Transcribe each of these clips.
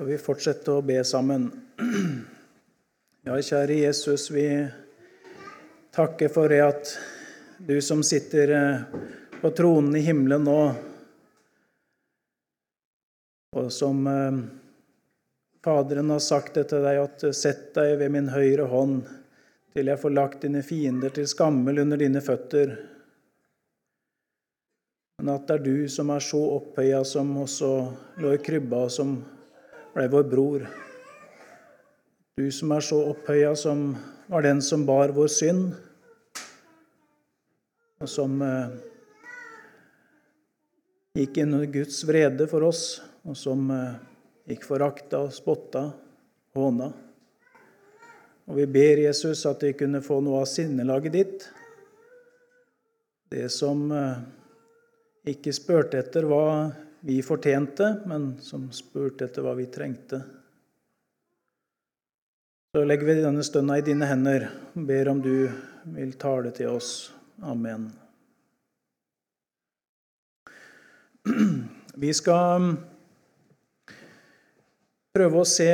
Skal vi fortsette å be sammen? Ja, kjære Jesus, vi takker for det at du som sitter eh, på tronen i himmelen nå, og som eh, Faderen har sagt det til deg, at sett deg ved min høyre hånd til jeg får lagt dine fiender til skammel under dine føtter. Men at det er du som er så opphøya, som også lå i krybba, som ble vår bror. Du som er så opphøya, som var den som bar vår synd, og som eh, gikk inn under Guds vrede for oss, og som eh, gikk forakta, spotta, håna. Og vi ber Jesus at vi kunne få noe av sinnelaget ditt, det som eh, ikke spurte etter hva vi fortjente, men som spurte etter hva vi trengte. Så legger vi denne stønna i dine hender og ber om du vil tale til oss. Amen. Vi skal prøve å se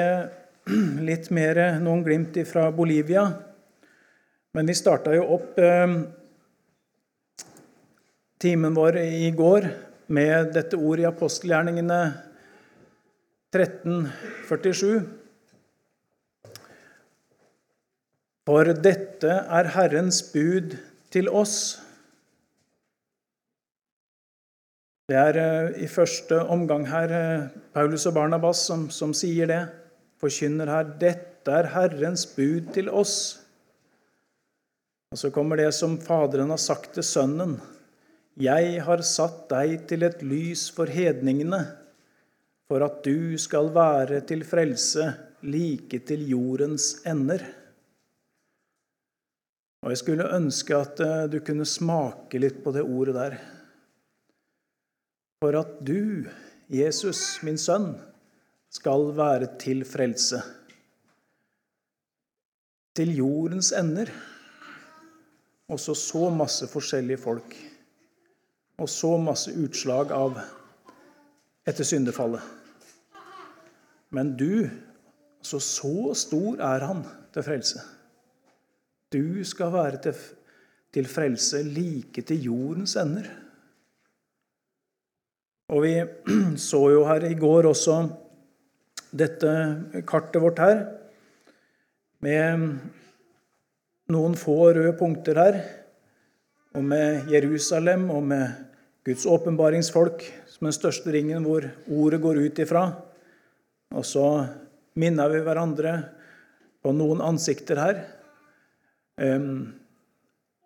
litt mer noen glimt fra Bolivia. Men vi starta jo opp eh, timen vår i går med dette ordet i apostelgjerningene 1347. For dette er Herrens bud til oss. Det er eh, i første omgang her eh, Paulus og Barnabas som, som sier det. Forkynner her 'Dette er Herrens bud til oss'. Og så kommer det som Faderen har sagt til Sønnen. 'Jeg har satt deg til et lys for hedningene, for at du skal være til frelse like til jordens ender.' Og Jeg skulle ønske at eh, du kunne smake litt på det ordet der. For at du, Jesus, min sønn, skal være til frelse. Til jordens ender. Også så masse forskjellige folk og så masse utslag av etter syndefallet. Men du, altså så stor er han til frelse. Du skal være til, til frelse like til jordens ender. Og vi så jo her i går også dette kartet vårt her, med noen få røde punkter her, og med Jerusalem og med Guds åpenbaringsfolk som den største ringen hvor ordet går ut ifra. Og så minner vi hverandre på noen ansikter her.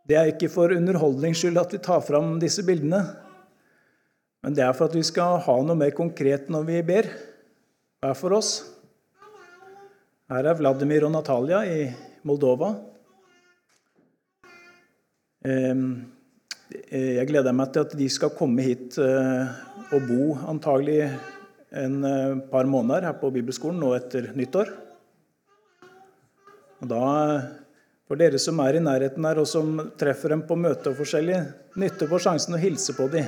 Det er ikke for underholdnings skyld at vi tar fram disse bildene. Men det er for at vi skal ha noe mer konkret når vi ber. Hver for oss. Her er Vladimir og Natalia i Moldova. Eh, jeg gleder meg til at de skal komme hit eh, og bo antagelig en eh, par måneder her på bibelskolen nå etter nyttår. Og da, For dere som er i nærheten her, og som treffer dem på møte og forskjellig, nytter på sjansen å hilse på dem.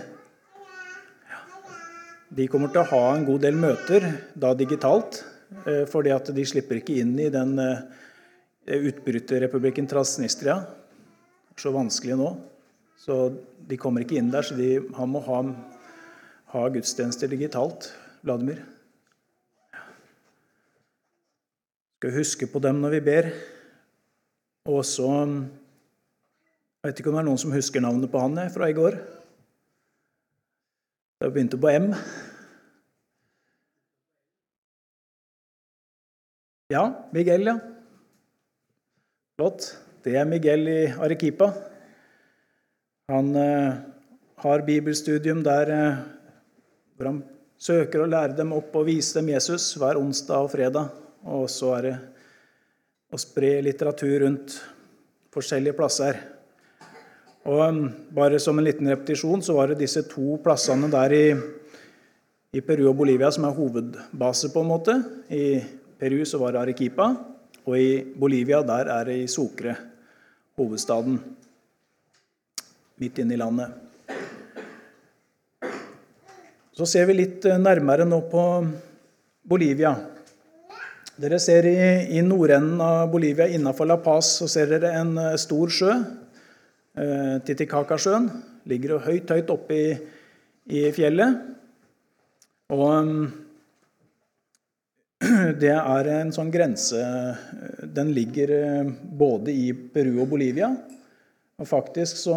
De kommer til å ha en god del møter, da digitalt, fordi at de slipper ikke inn i den utbryterrepublikken Transnistria. Så vanskelig nå. Så de kommer ikke inn der, så de, han må ha, ha gudstjenester digitalt. Vladimir. Skal huske på dem når vi ber. Og så Jeg vet ikke om det er noen som husker navnet på han fra i går. Det begynte på M. Ja, Miguel, ja. Flott. Det er Miguel i Arequipa. Han eh, har bibelstudium der eh, hvor han søker å lære dem opp og vise dem Jesus hver onsdag og fredag. Og så er det å spre litteratur rundt forskjellige plasser. Og um, Bare som en liten repetisjon så var det disse to plassene der i, i Peru og Bolivia som er hovedbase, på en måte. I Peru så var det Arequipa, og i Bolivia der er det i Sucre, hovedstaden midt inne i landet. Så ser vi litt eh, nærmere nå på Bolivia. Dere ser i, i nordenden av Bolivia, innafor La Paz, så ser dere en eh, stor sjø. Eh, Titicacasjøen. Ligger høyt, høyt oppe i, i fjellet. Og mm, det er en sånn grense Den ligger eh, både i Peru og Bolivia. Og faktisk så,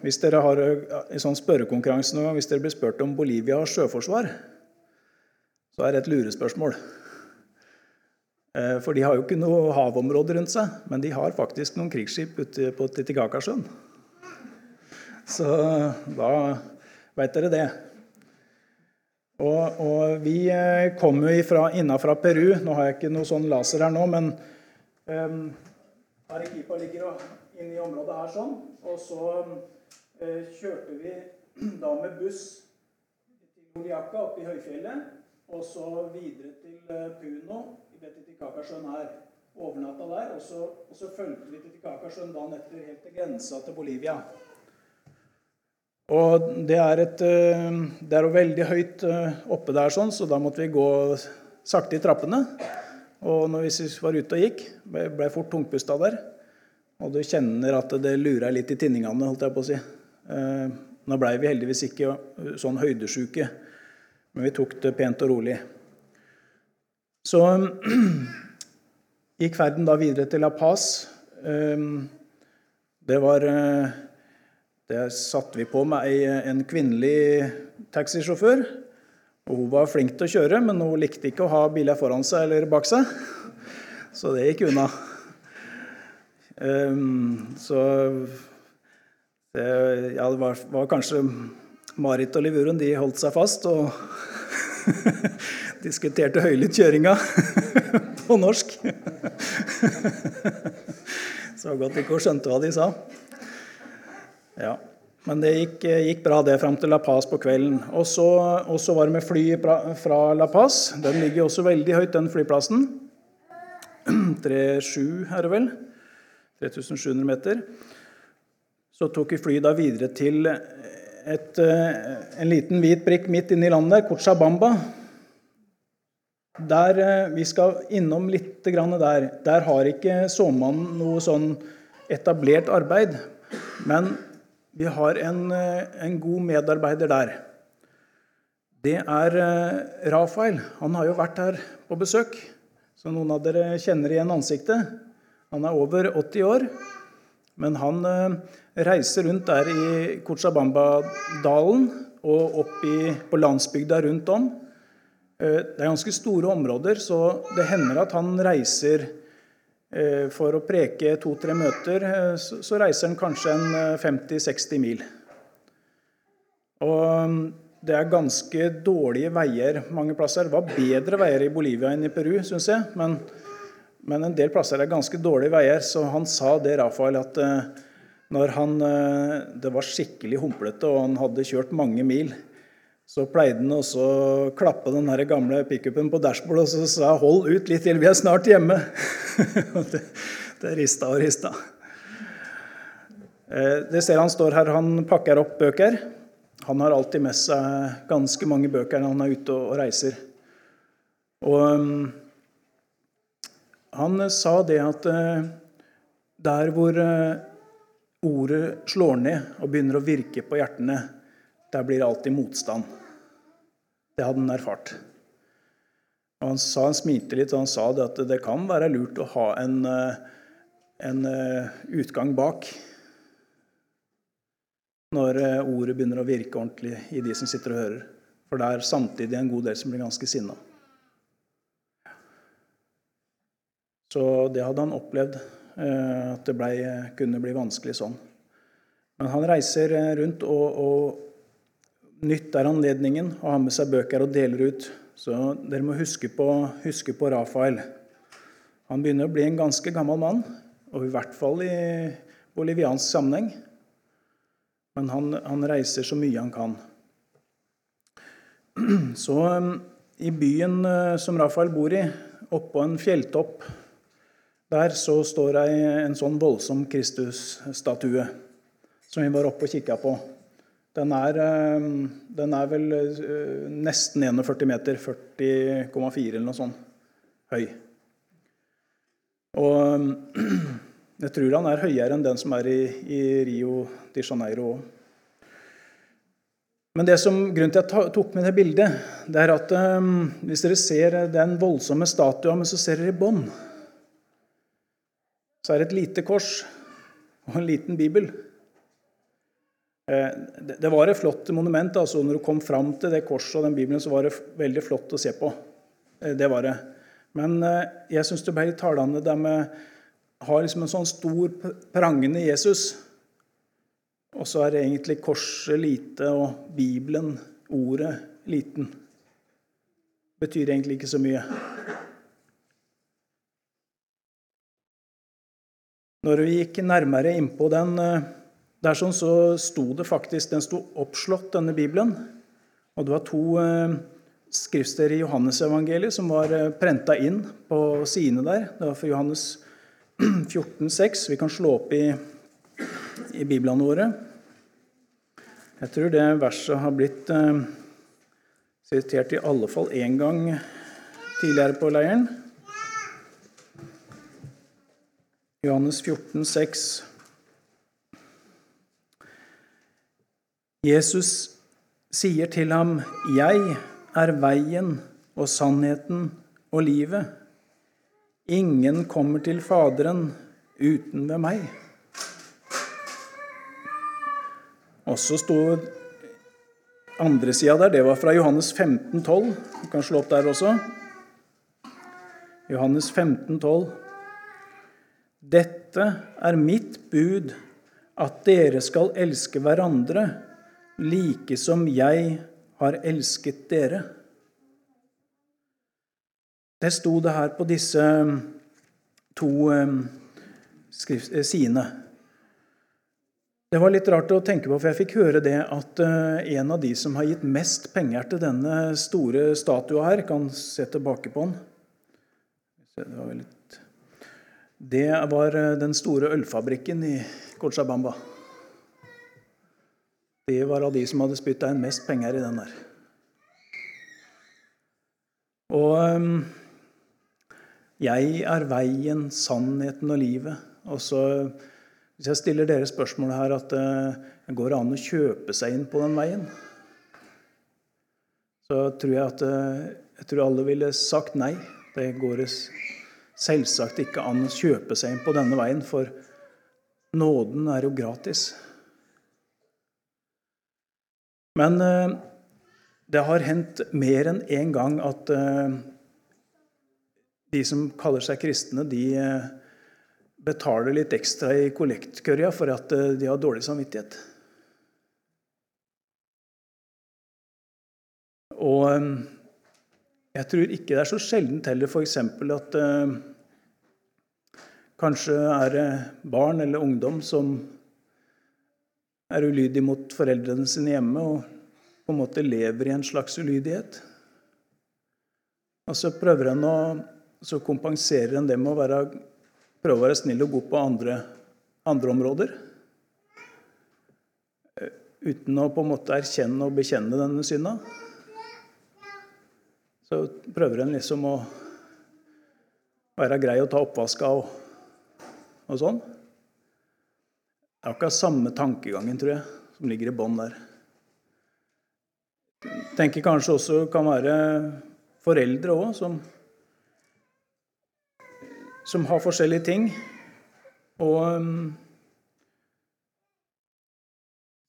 Hvis dere har en sånn spørrekonkurranse noen gang, hvis dere blir spurt om Bolivia har sjøforsvar, så er det et lurespørsmål. Eh, for de har jo ikke noe havområde rundt seg, men de har faktisk noen krigsskip ute på Titicacasjøen. Så da veit dere det. Og, og vi eh, kommer jo innafra Peru. Nå har jeg ikke noe sånn laser her nå, men um, Arequipa ligger inne i området her sånn. Og så eh, kjørte vi da med buss til Oliaca oppe i høyfjellet. Og så videre til uh, Puno i Betitikakasjøen her. Overnatta der. Og så, og så fulgte vi Titicacasjøen dagen etter helt til grensa til Bolivia. Og det er, et, eh, det er jo veldig høyt eh, oppe der, sånn, så da måtte vi gå sakte i trappene. Og når vi var ute og gikk, ble, ble fort tungpusta der. Og du kjenner at det lurer litt i tinningene, holdt jeg på å si. Eh, nå blei vi heldigvis ikke sånn høydesjuke, men vi tok det pent og rolig. Så gikk ferden da videre til La Paz. Det var det satte vi på med en kvinnelig taxisjåfør. Og Hun var flink til å kjøre, men hun likte ikke å ha biler foran seg eller bak seg. Så det gikk unna. Um, så det, ja, det var, var, kanskje Marit og Livurun de holdt seg fast og diskuterte høylytt kjøringa på norsk. Så godt ikke hun skjønte hva de sa. Ja. Men det gikk, gikk, bra det fram til La Paz på kvelden. Og så, var det med fly fra La Paz. Den ligger også veldig høyt, den flyplassen. 37 er det vel. 3700 meter. Så tok vi flyet da videre til et, en liten hvit prikk midt inne i landet, Cochabamba. Der, vi skal innom litt der. Der har ikke såmannen noe sånn etablert arbeid. Men vi har en, eh, en god medarbeider der. Det er eh, Rafael. Han har jo vært her på besøk, så noen av dere kjenner igjen ansiktet. Han er over 80 år, men han eh, reiser rundt der i Cochabamba-dalen og opp i, på landsbygda rundt om. Det er ganske store områder, så det hender at han reiser Eh, for å preke to-tre møter, eh, så reiser han kanskje en 50-60 eh, mil. Og mm, det er ganske dårlige veier mange plasser. Det var bedre veier i Bolivia enn i Peru, syns jeg. Men, men, en del plasser er ganske dårlige veier. Så han sa det, Rafael, at når han, det var skikkelig humplete og han hadde kjørt mange mil, så pleide han også å klappe den her gamle pickupen på dashbordet og så sa 'hold ut litt til, vi er snart hjemme'. det, det rista og rista. Eh, det ser han står her, han pakker opp bøker. Han har alltid med seg ganske mange bøker når han er ute og reiser. Og um, han sa det at uh, der hvor uh, ordet slår ned og begynner å virke på hjertene, der blir det alltid motstand. Det hadde han erfart. Og han, sa, han smilte litt, og han sa det at det kan være lurt å ha en, eh, en eh, utgang bak når eh, ordet begynner å virke ordentlig i de som sitter og hører. For det er samtidig en god del som blir ganske sinna. Så det hadde han opplevd, at det ble, kunne bli vanskelig sånn. Men han reiser rundt og, og Nytt er anledningen og har med seg bøker og deler ut. Så dere må huske på, huske på Rafael. Han begynner å bli en ganske gammel mann, og i hvert fall i boliviansk sammenheng. Men han, han reiser så mye han kan. Så um, i byen som Rafael bor i, oppå en fjelltopp, der så står ei en sånn voldsom Kristus-statue som vi var oppe og kikka på. Den er, eh, den er, vel eh, nesten 41 meter, 40,4 eller noe sånt høy. Og jeg tror han er høyere enn den som er i, i Rio de Janeiro òg. Men det som, grunnen til at jeg tok med det bildet, det er at um, hvis dere ser den voldsomme statuen, men så ser dere i bånn, så er det et lite kors og en liten bibel. Eh, det var et flott monument. altså Når du kom fram til det korset og den bibelen, så var det veldig flott å se på. Eh, det var det. Men eh, jeg syns det ble litt talende der med har liksom en sånn stor, prangende Jesus og så er det egentlig korset lite og Bibelen, ordet, liten. Betyr egentlig ikke så mye. Når vi gikk nærmere innpå den eh, der sånn, så sto det faktisk Den sto oppslått, denne Bibelen. Og det var to eh, skriftsteder i Johannesevangeliet som var eh, prenta inn på sidene der. Det var for Johannes 14, 6. Vi kan slå opp i i biblene våre. Jeg tror det verset har blitt eh, sitert i alle fall én gang tidligere på leiren. Johannes 14, 6. Jesus sier til ham, 'Jeg er veien og sannheten og livet.' 'Ingen kommer til Faderen uten ved meg.' Og så sto andre sida der, det var fra Johannes 15, 12. Du kan slå opp der også. Johannes 15, 12. Dette er mitt bud, at dere skal elske hverandre like som jeg har elsket dere. Det sto det her på disse to eh, eh, sidene. Det var litt rart å tenke på, for jeg fikk høre det at eh, en av de som har gitt mest penger til denne store statua her, kan se tilbake på den Det var, litt... det var eh, den store ølfabrikken i Cochabamba. Det var av de som hadde spytta inn mest penger i den der. Og ehm, jeg er veien, sannheten og livet. Og så hvis jeg stiller dere spørsmålet her at det eh, går an å kjøpe seg inn på den veien, så tror jeg at eh, jeg tror alle ville sagt nei. Det går selvsagt ikke an å kjøpe seg inn på denne veien, for nåden er jo gratis. Men eh, det har hendt mer enn én gang at de som kaller seg kristne, de betaler litt ekstra i kollektkørja for at eh, de har dårlig samvittighet. Og eh, jeg tror ikke det er så sjeldent heller f.eks. at eh, kanskje er det barn eller ungdom som er ulydig mot foreldrene sine hjemme og på en måte lever i en slags ulydighet. Og så prøver en å så kompenserer en det med å være prøve å være snill og god på andre, andre områder. Eh, uten å på en måte erkjenne og bekjenne denne synda. Så prøver en liksom å være grei å ta oppvaska og, og sånn. Det er akkurat samme tankegangen, tror jeg, som ligger i bånn der. Tenker kanskje også kan være foreldre òg som som har forskjellige ting. Og um,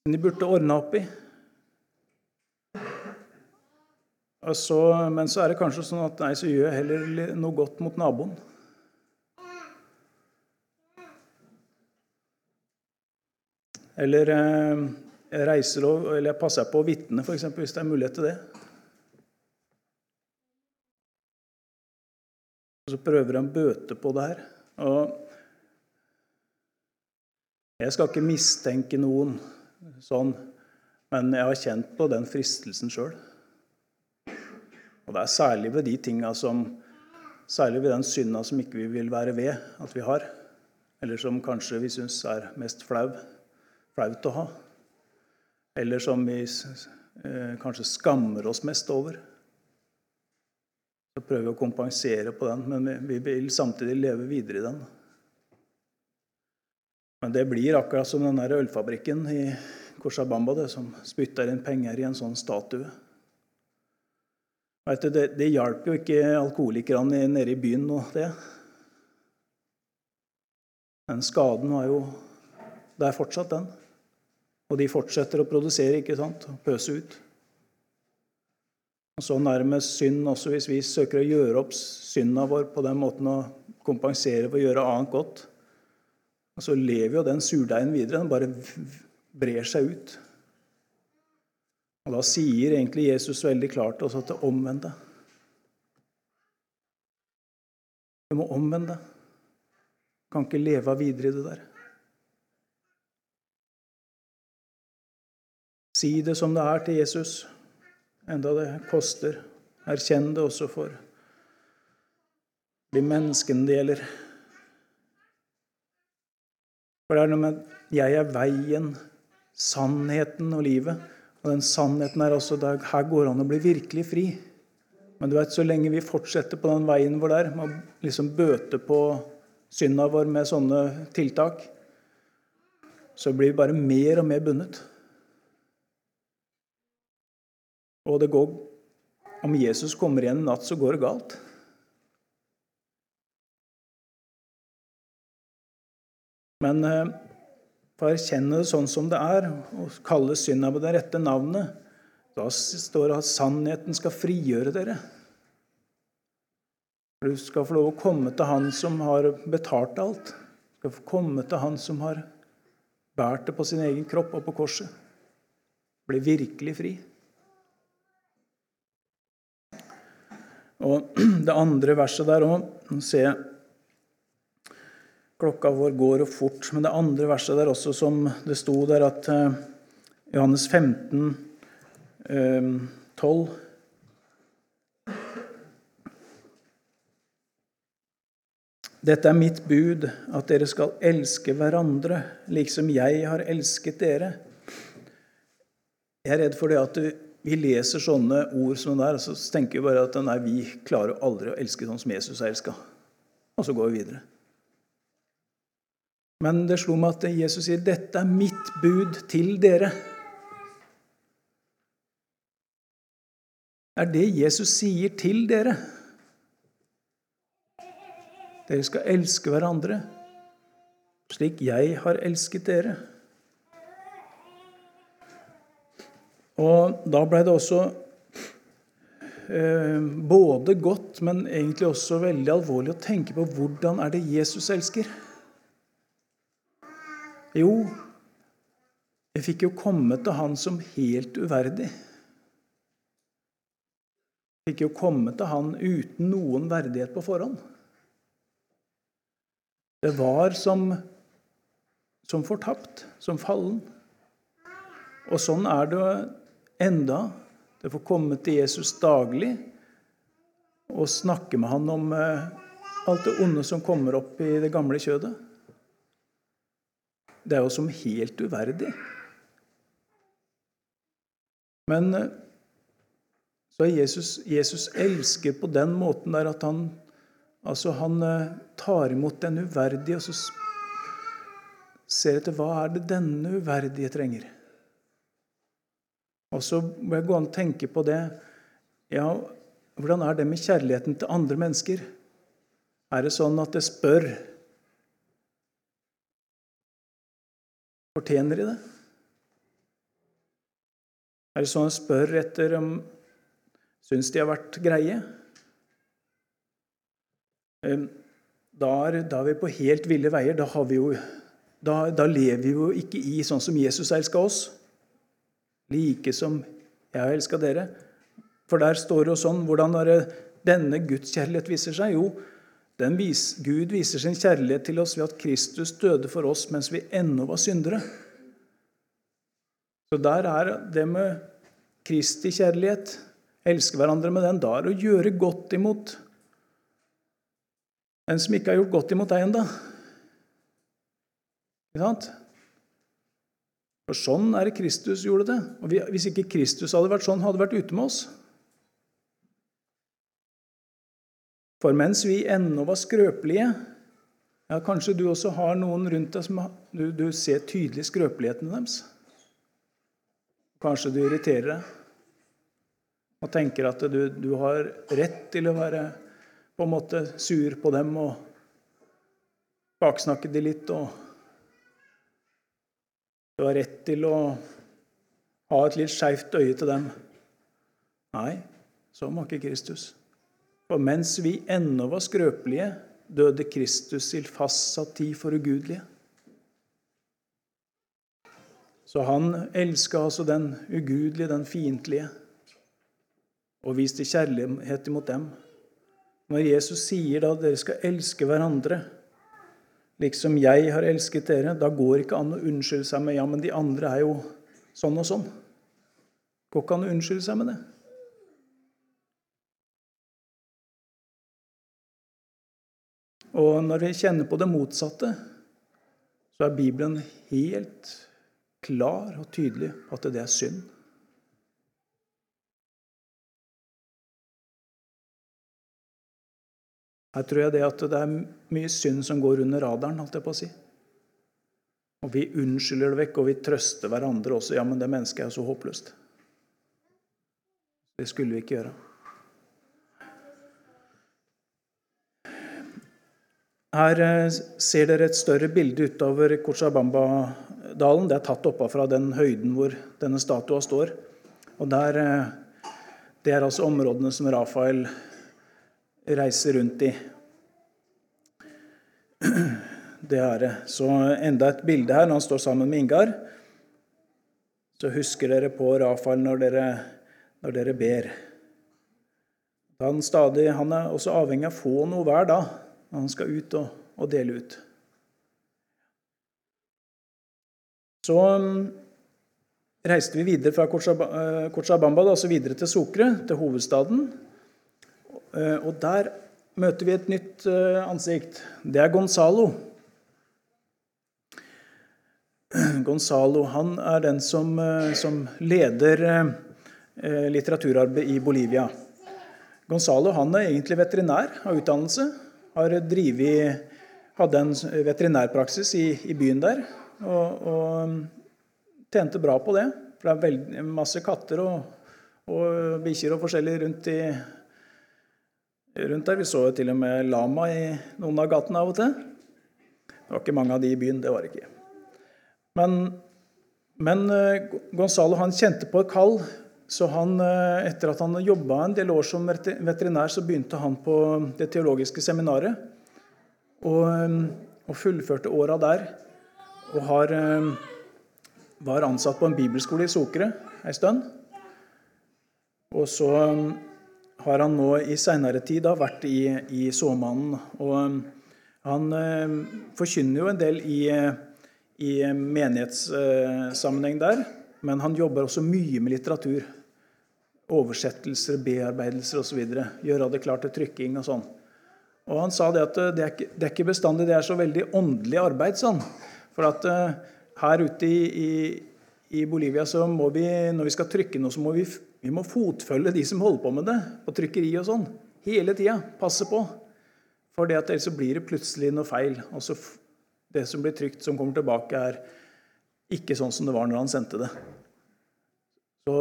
de burde ordna opp i. Så, men så er det kanskje sånn at nei, så gjør jeg heller noe godt mot naboen. Eller eh, jeg reiser og, eller jeg passer på å vitne, hvis det er mulighet til det. Og så prøver han å bøte på det her. Og jeg skal ikke mistenke noen sånn, men jeg har kjent på den fristelsen sjøl. Og det er særlig ved de tinga som Særlig ved den synda som ikke vi vil være ved at vi har. Eller som kanskje vi syns er mest flau, flaut å ha. Eller som vi eh, kanskje skammer oss mest over Så prøver vi å kompensere på den, men vi vil samtidig leve videre i den. Men det blir akkurat som den der ølfabrikken i Korsabamba det, som spytter inn penger i en sånn statue. Du, det, det hjalp jo ikke alkoholikerne nede i byen nå, det. Den skaden var jo der fortsatt, den. Og de fortsetter å produsere, ikke sant? Og pøse ut. Og Sånn er det med synd også, hvis vi søker å gjøre opp synda vår på den måten å kompensere for å gjøre annet godt. Og så lever jo den surdeigen videre. Den bare brer seg ut. Og Da sier egentlig Jesus veldig klart også at det deg. Du må omvende. Du kan ikke leve videre i det der. Si det som det er til Jesus, enda det koster. Erkjenn det også for de menneskene det gjelder. For det er noe med 'jeg er veien, sannheten og livet'. Og den sannheten er også at her går an å bli virkelig fri. Men du vet, så lenge vi fortsetter på den veien vår der, med å liksom bøte på synda vår med sånne tiltak, så blir vi bare mer og mer bundet. Og det går, om Jesus kommer igjen en natt, så går det galt. Men eh, for å erkjenne det sånn som det er, og kalle synda på det rette navnet, da står det at sannheten skal frigjøre dere. Du skal få lov å komme til Han som har betalt alt. Du skal få komme til Han som har båret det på sin egen kropp og på korset. Bli virkelig fri. Og det andre verset der òg Nå ser jeg klokka vår går og fort. Men det andre verset der også, som det sto der at eh, Johannes 15, 12 eh, Dette er mitt bud, at dere skal elske hverandre, liksom jeg har elsket dere. Jeg er redd for det at vi leser sånne ord som det der, og så tenker vi bare at nei, vi klarer aldri å elske sånn som Jesus har elska. Og så går vi videre. Men det slo meg at Jesus sier, 'Dette er mitt bud til dere'. Er det Jesus sier til dere. Dere skal elske hverandre slik jeg har elsket dere. Og da ble det også eh, både godt, men egentlig også veldig alvorlig å tenke på hvordan er det Jesus elsker. Jo, jeg fikk jo komme til han som helt uverdig. Jeg fikk jo komme til han uten noen verdighet på forhånd. Det var som, som fortapt, som fallen. Og sånn er det enda. Det får komme til Jesus daglig og snakke med han om eh, alt det onde som kommer opp i det gamle kjødet. Det er jo som helt uverdig. Men eh, så Jesus, Jesus elsker på den måten der at han, altså han eh, tar imot den uverdige og så ser etter hva er det denne uverdige trenger. Og så må jeg gå an og tenke på det Ja, hvordan er det med kjærligheten til andre mennesker? Er det sånn at jeg spør Fortjener de det? Er det sånn jeg spør etter om Syns de har vært greie? Da er, da er vi på helt ville veier. Da, jo, da, da lever vi jo ikke i sånn som Jesus elska oss like som jeg har elska dere. For der står det jo sånn Hvordan er det denne Guds kjærlighet viser seg? Jo, vis, Gud viser sin kjærlighet til oss ved at Kristus døde for oss mens vi ennå var syndere. Så der er det med Kristi kjærlighet, elske hverandre med den, da er å gjøre godt imot en som ikke har gjort godt imot deg ennå. Ikke sant? For sånn er det Kristus gjorde det. Og Hvis ikke Kristus hadde vært sånn, hadde vært ute med oss. For mens vi ennå var skrøpelige ja, Kanskje du også har noen rundt deg som du, du ser tydelig skrøpeligheten deres. Kanskje du irriterer deg og tenker at du, du har rett til å være på en måte sur på dem og baksnakke dem litt. og Du har rett til å ha et litt skeivt øye til dem. Nei, så var ikke Kristus. For mens vi ennå var skrøpelige, døde Kristus til fastsatt tid for ugudelige. Så han elska altså den ugudelige, den fiendtlige, og viste kjærlighet imot dem. Når Jesus sier da at dere skal elske hverandre, liksom jeg har elsket dere, da går ikke an å unnskylde seg med ja, men de andre er jo sånn og sånn. Går ikke an å unnskylde seg med det. Og når vi kjenner på det motsatte, så er Bibelen helt klar og tydelig på at det er synd. Her tror jeg det at det er mye synd som går under radaren. holdt jeg på å si. Og vi unnskylder det vekk, og vi trøster hverandre også. Ja, men det mennesket er jo så håpløst. Det skulle vi ikke gjøre. Her eh, ser dere et større bilde utover Cochabamba-dalen. Det er tatt oppafra den høyden hvor denne statua står. Og der, eh, Det er altså områdene som Rafael reiser rundt i. Det er det. Så enda et bilde her når han står sammen med Ingar. Så husker dere på Rafael når dere, når dere ber. Han, stadig, han er også avhengig av å få noe hver dag når han skal ut og, og dele ut. Så um, reiste vi videre fra Cochabamba altså videre til Sokre, til hovedstaden. Eh, og der møter vi et nytt eh, ansikt. Det er Gonzalo. Gonzalo han er den som, eh, som leder litteraturarbeid i Bolivia. Gonzalo han er egentlig veterinær av utdannelse har drivet, hadde en veterinærpraksis i, i byen der. Og, og, tjente bra på det. For det er veldig, masse katter og, og bikkjer og forskjellig rundt, i, rundt der. Vi så til og med lama i noen av gatene av og til. Det var ikke mange av de i byen. Det var det ikke. Men, men uh, Gonzalo han kjente på et kall så han, eh, etter at han jobba en del år som veterinær, så begynte han på Det teologiske seminaret. Og, eh, og fullførte åra der. Og har, eh, var ansatt på en bibelskole i Sokre ei stund. Og så har han nå i seinere tid da, vært i, i Såmannen. Og han forkynner jo en del i, i menighetssammenheng der. Men han jobber også mye med litteratur. Oversettelser, bearbeidelser osv. Gjøre det klart til trykking og sånn. Og Han sa det at det er, ikke, det er ikke bestandig det er så veldig åndelig arbeid. sånn. For at uh, her ute i, i, i, Bolivia så må vi, når vi skal trykke noe, så må vi, vi må fotfølge de som holder på med det, på trykkeri og sånn. Hele tida. Passe på. For det at ellers så blir det plutselig noe feil. Og så det som blir trykt, som kommer tilbake, er ikke sånn som det var når han sendte det. Så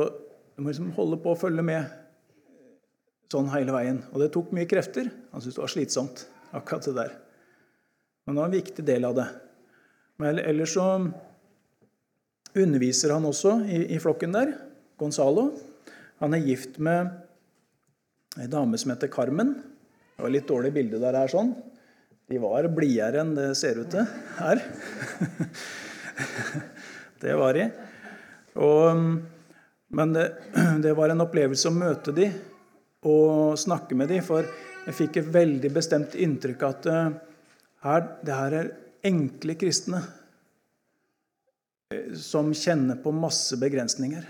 du må liksom holde på å følge med sånn hele veien. Og det tok mye krefter. Han syntes det var slitsomt, akkurat det der. Men det var en viktig del av det. Men ellers så underviser han også i, i flokken der. Gonzalo. Han er gift med ei dame som heter Carmen. Det var litt dårlig bilde der her sånn. De var blidere enn det ser ut til her. det var de. Og men det, det, var en opplevelse å møte de og snakke med de, for jeg fikk et veldig bestemt inntrykk av at eh, her, det her er enkle kristne eh, som kjenner på masse begrensninger.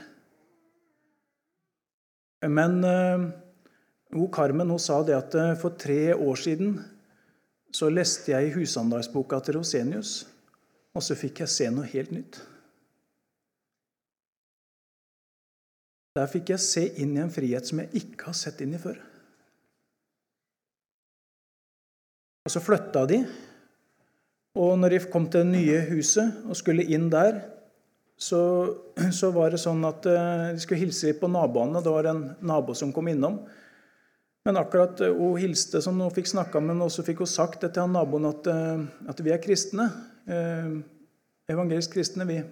Men hun eh, Carmen hun sa det at for tre år siden så leste jeg i husandagboka til Rosenius, og så fikk jeg se noe helt nytt. Der fikk jeg se inn i en frihet som jeg ikke har sett inn i før. Og så flytta de. Og når de kom til det nye huset og skulle inn der, så, så var det sånn at eh, de skulle hilse på naboene. Det var en nabo som kom innom. Men akkurat eh, hun hilste som hun fikk snakka med, og så fikk hun sagt til naboen at, eh, at vi er kristne. Evangelisk kristne, vi.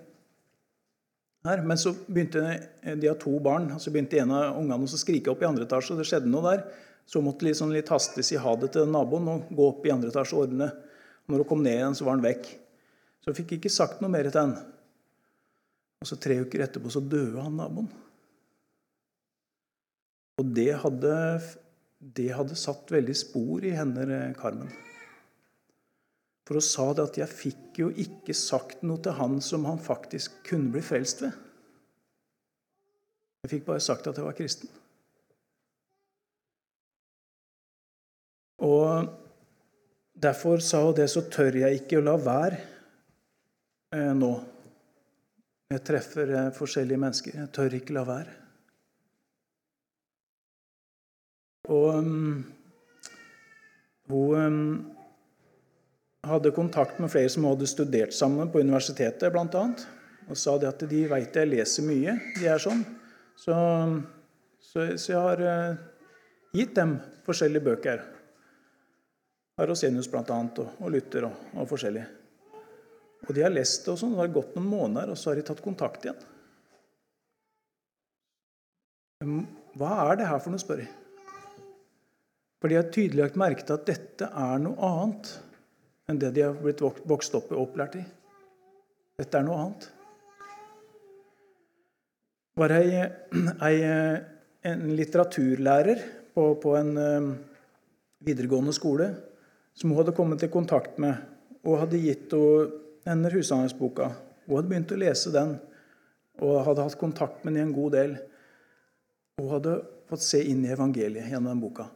Her. Men så begynte de har to barn, og så begynte en av ungene å skrike opp i andre etasje. Det skjedde noe der. Så måtte liksom litt hastig si ha det til naboen og gå opp i andre etasje og ordne. Når hun kom ned igjen, så var han vekk. Så hun fikk ikke sagt noe mer til han. Og så Tre uker etterpå så døde han naboen. Og det hadde, det hadde satt veldig spor i henne, Carmen. For hun sa det at 'jeg fikk jo ikke sagt noe til han som han faktisk kunne bli frelst ved'. Jeg fikk bare sagt at jeg var kristen. Og derfor sa hun det, så tør jeg ikke å la være eh, nå. Jeg treffer eh, forskjellige mennesker. Jeg tør ikke la være. Og um, hun um, hadde kontakt med flere som hadde studert sammen på universitetet, bl.a. Og sa det at de veit jeg leser mye. De er sånn. Så, så, så jeg har uh, gitt dem forskjellige bøker. Arosenius bl.a. Og, og Luther og, og forskjellig. Og de har lest det, og sånn, det har gått noen måneder, og så har de tatt kontakt igjen. Hva er det her for noe, spør jeg. For de har tydelig lagt merke til at dette er noe annet enn det de har blitt vokst opp og opplært i. Dette er noe annet. Det var ei, ei, en litteraturlærer på, på en um, videregående skole som hun hadde kommet i kontakt med, og hadde gitt henne hushandelsboka. Hun hadde begynt å lese den og hadde hatt kontakt med den i en god del. Hun hadde fått se inn i evangeliet gjennom den boka.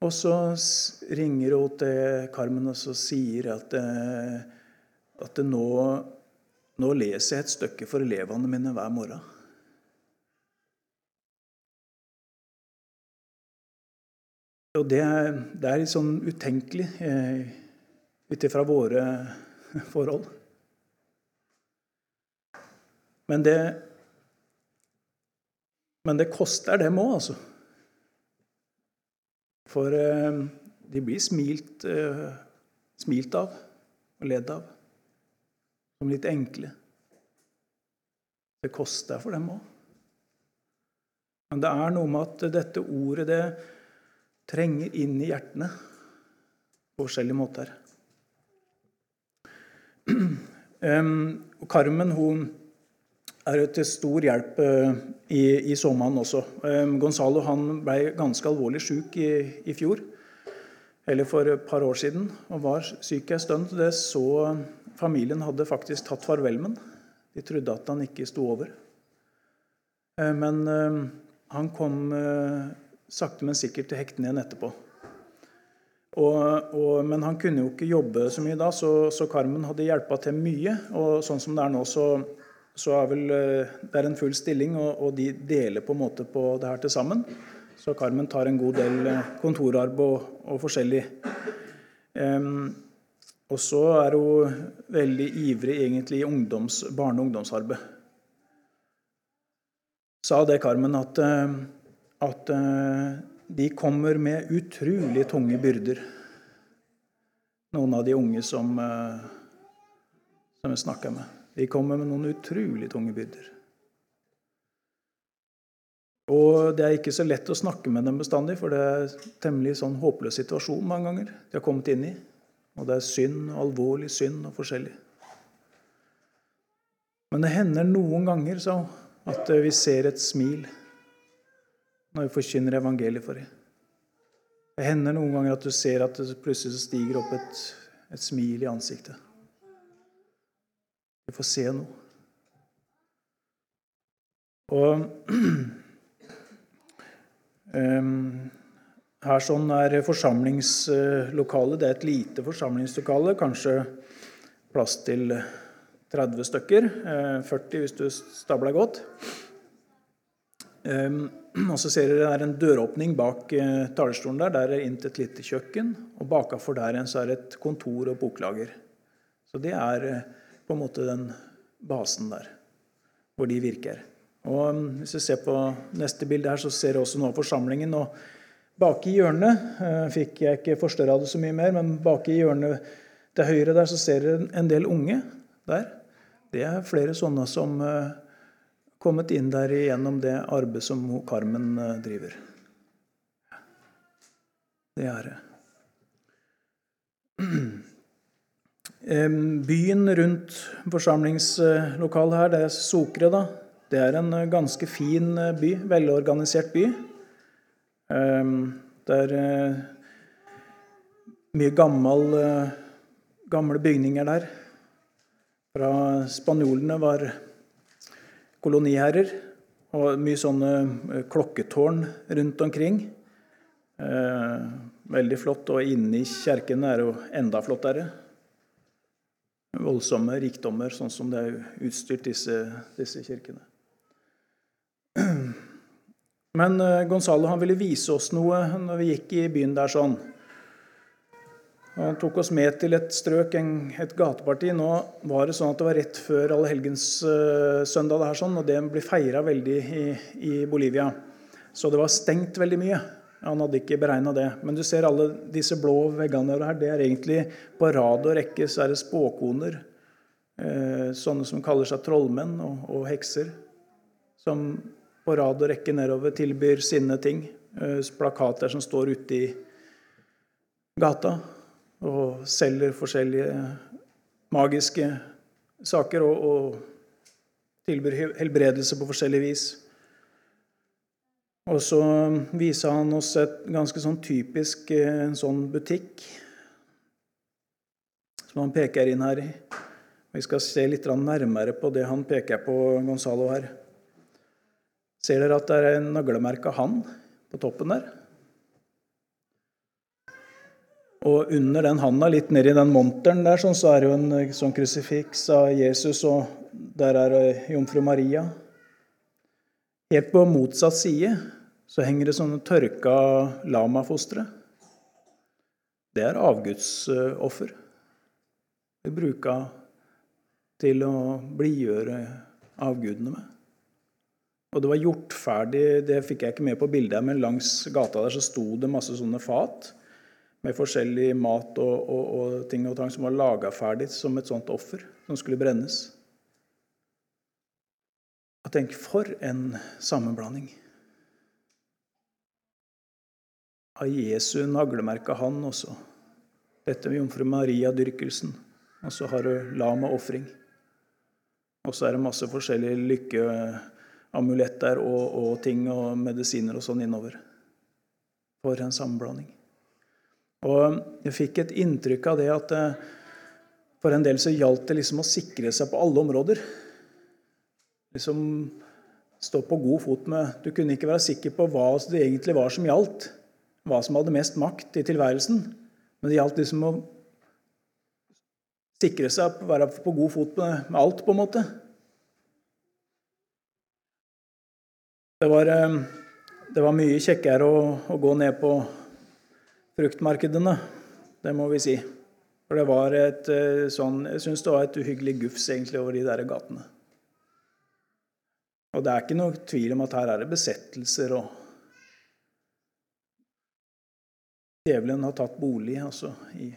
Og så ringer hun til Carmen og så sier at, eh, at nå, nå leser jeg et stykke for elevene mine hver morgen. Og det, det er litt sånn utenkelig eh, ut ifra våre forhold. Men det, men det koster dem òg, altså. For eh, de blir smilt, eh, smilt av og ledd av som litt enkle. Det koster for dem òg. Men det er noe med at dette ordet det trenger inn i hjertene på forskjellige måter. Carmen hun er til stor hjelp eh, i, i sommeren også. Gonzalo han ble ganske alvorlig syk i, i, fjor, eller for et par år siden, og var syk en stund. Det så familien hadde faktisk tatt farvel med ham. De trodde at han ikke sto over. Eh, men han kom eh, sakte, men sikkert til hektene igjen etterpå. Og, og, men han kunne jo ikke jobbe så mye da, så, så Carmen hadde hjelpa til mye. Og sånn som det er nå, så, så er vel eh, det er en full stilling, og, og, de deler på en måte på det her til sammen. Så Carmen tar en god del eh, kontorarbeid og, og, forskjellig. Um, og så er hun veldig ivrig egentlig i ungdoms, barne- og ungdomsarbeid. Sa det, Carmen, at, eh, at de kommer med utrolig tunge byrder. Noen av de unge som, som jeg snakker med. De kommer med noen utrolig tunge byrder. Og det er ikke så lett å snakke med dem bestandig, for det er en temmelig sånn håpløs situasjon mange ganger de har kommet inn i. Og det er synd, alvorlig synd og forskjellig. Men det hender noen ganger så at vi ser et smil når vi forkynner evangeliet for dem. Det hender noen ganger at du ser at det plutselig stiger opp et, et smil i ansiktet. Du får se noe. Og um, her sånn er forsamlingslokalet. Det er et lite forsamlingslokale. Kanskje plass til 30 stykker. 40 eh, hvis du stabler godt. Og så ser dere det er en døråpning bak uh, talerstolen der. Der er inn til et lite kjøkken. Og bakafor der igjen så er det et kontor og boklager. Så det er uh, på en måte den basen der hvor de virker. Og um, Hvis du ser på neste bilde her, så ser du også noe av forsamlingen. og Bak i hjørnet uh, fikk jeg ikke forstørra det så mye mer, men bak i hjørnet til høyre der så ser dere en del unge der. Det er flere sånne som uh, kommet inn der gjennom det arbeidet som Carmen uh, driver. Det er det. Byen rundt forsamlingslokalet her, det er Sokre. da. Det er en eh, ganske fin eh, by. Velorganisert by. Det er eh, mye gammel, gamle bygninger der. Fra spanjolene var koloniherrer. Og mye sånne klokketårn rundt omkring. Veldig flott. Og inni kjerken er det jo enda flottere voldsomme rikdommer, sånn som det er utstyrt disse, disse kirkene. Men eh, Gonzalo ville vise oss noe når vi gikk i byen der sånn. Han tok oss med til et strøk, et gateparti. Nå var det sånn at det var rett før allehelgenssøndag, uh, sånn, og det ble feira veldig i, i Bolivia. Så det var stengt veldig mye. Han hadde ikke beregna det. Men du ser alle disse blå veggene her. Det er egentlig på rad og rekke så er det spåkoner. Eh, sånne som kaller seg trollmenn og, og, hekser. Som på rad og rekke nedover tilbyr sine ting. Eh, plakater som står ute i gata og selger forskjellige magiske saker. Og, og tilbyr helbredelse på forskjellig vis. Og så viser han oss et ganske sånn typisk eh, en sånn butikk som han peker inn her i. Vi skal se litt nærmere på det han peker på, Gonzalo her. Ser dere at det er en naglemerka han på toppen der? Og under den handa, litt nedi den monteren der, sånn, så er det jo en eh, sånn krusifiks av Jesus, og der er jomfru Maria. Helt på motsatt side så henger det sånne tørka lamafostre. Det er avgudsoffer. Det bruker til å blidgjøre avgudene med. Og det var gjort ferdig, det fikk jeg ikke med på bildet, men langs gata der så sto det masse sånne fat med forskjellig mat og, og, og ting og tang som var laga ferdig som et sånt offer som skulle brennes. Og tenk, for en sammenblanding. av Jesu naglemerka han også. Dette med jomfru Maria-dyrkelsen. Og så har du lama-ofring. Og så er det masse forskjellige lykkeamuletter og, og, ting og medisiner og sånn innover. For en sammenblanding. Og jeg fikk et inntrykk av det at eh, for en del så gjaldt det liksom å sikre seg på alle områder. Liksom stå på god fot med Du kunne ikke være sikker på hva det egentlig var som gjaldt hva som hadde mest makt i tilværelsen. Men det gjaldt liksom å sikre seg, være på god fot med, alt, på en måte. Det var, eh, det var mye kjekkere å, å, gå ned på fruktmarkedene, det må vi si. For det var et eh, sånn Jeg syns det var et uhyggelig gufs egentlig over de der gatene. Og det er ikke noe tvil om at her er det besettelser og Djevelen har tatt bolig altså, i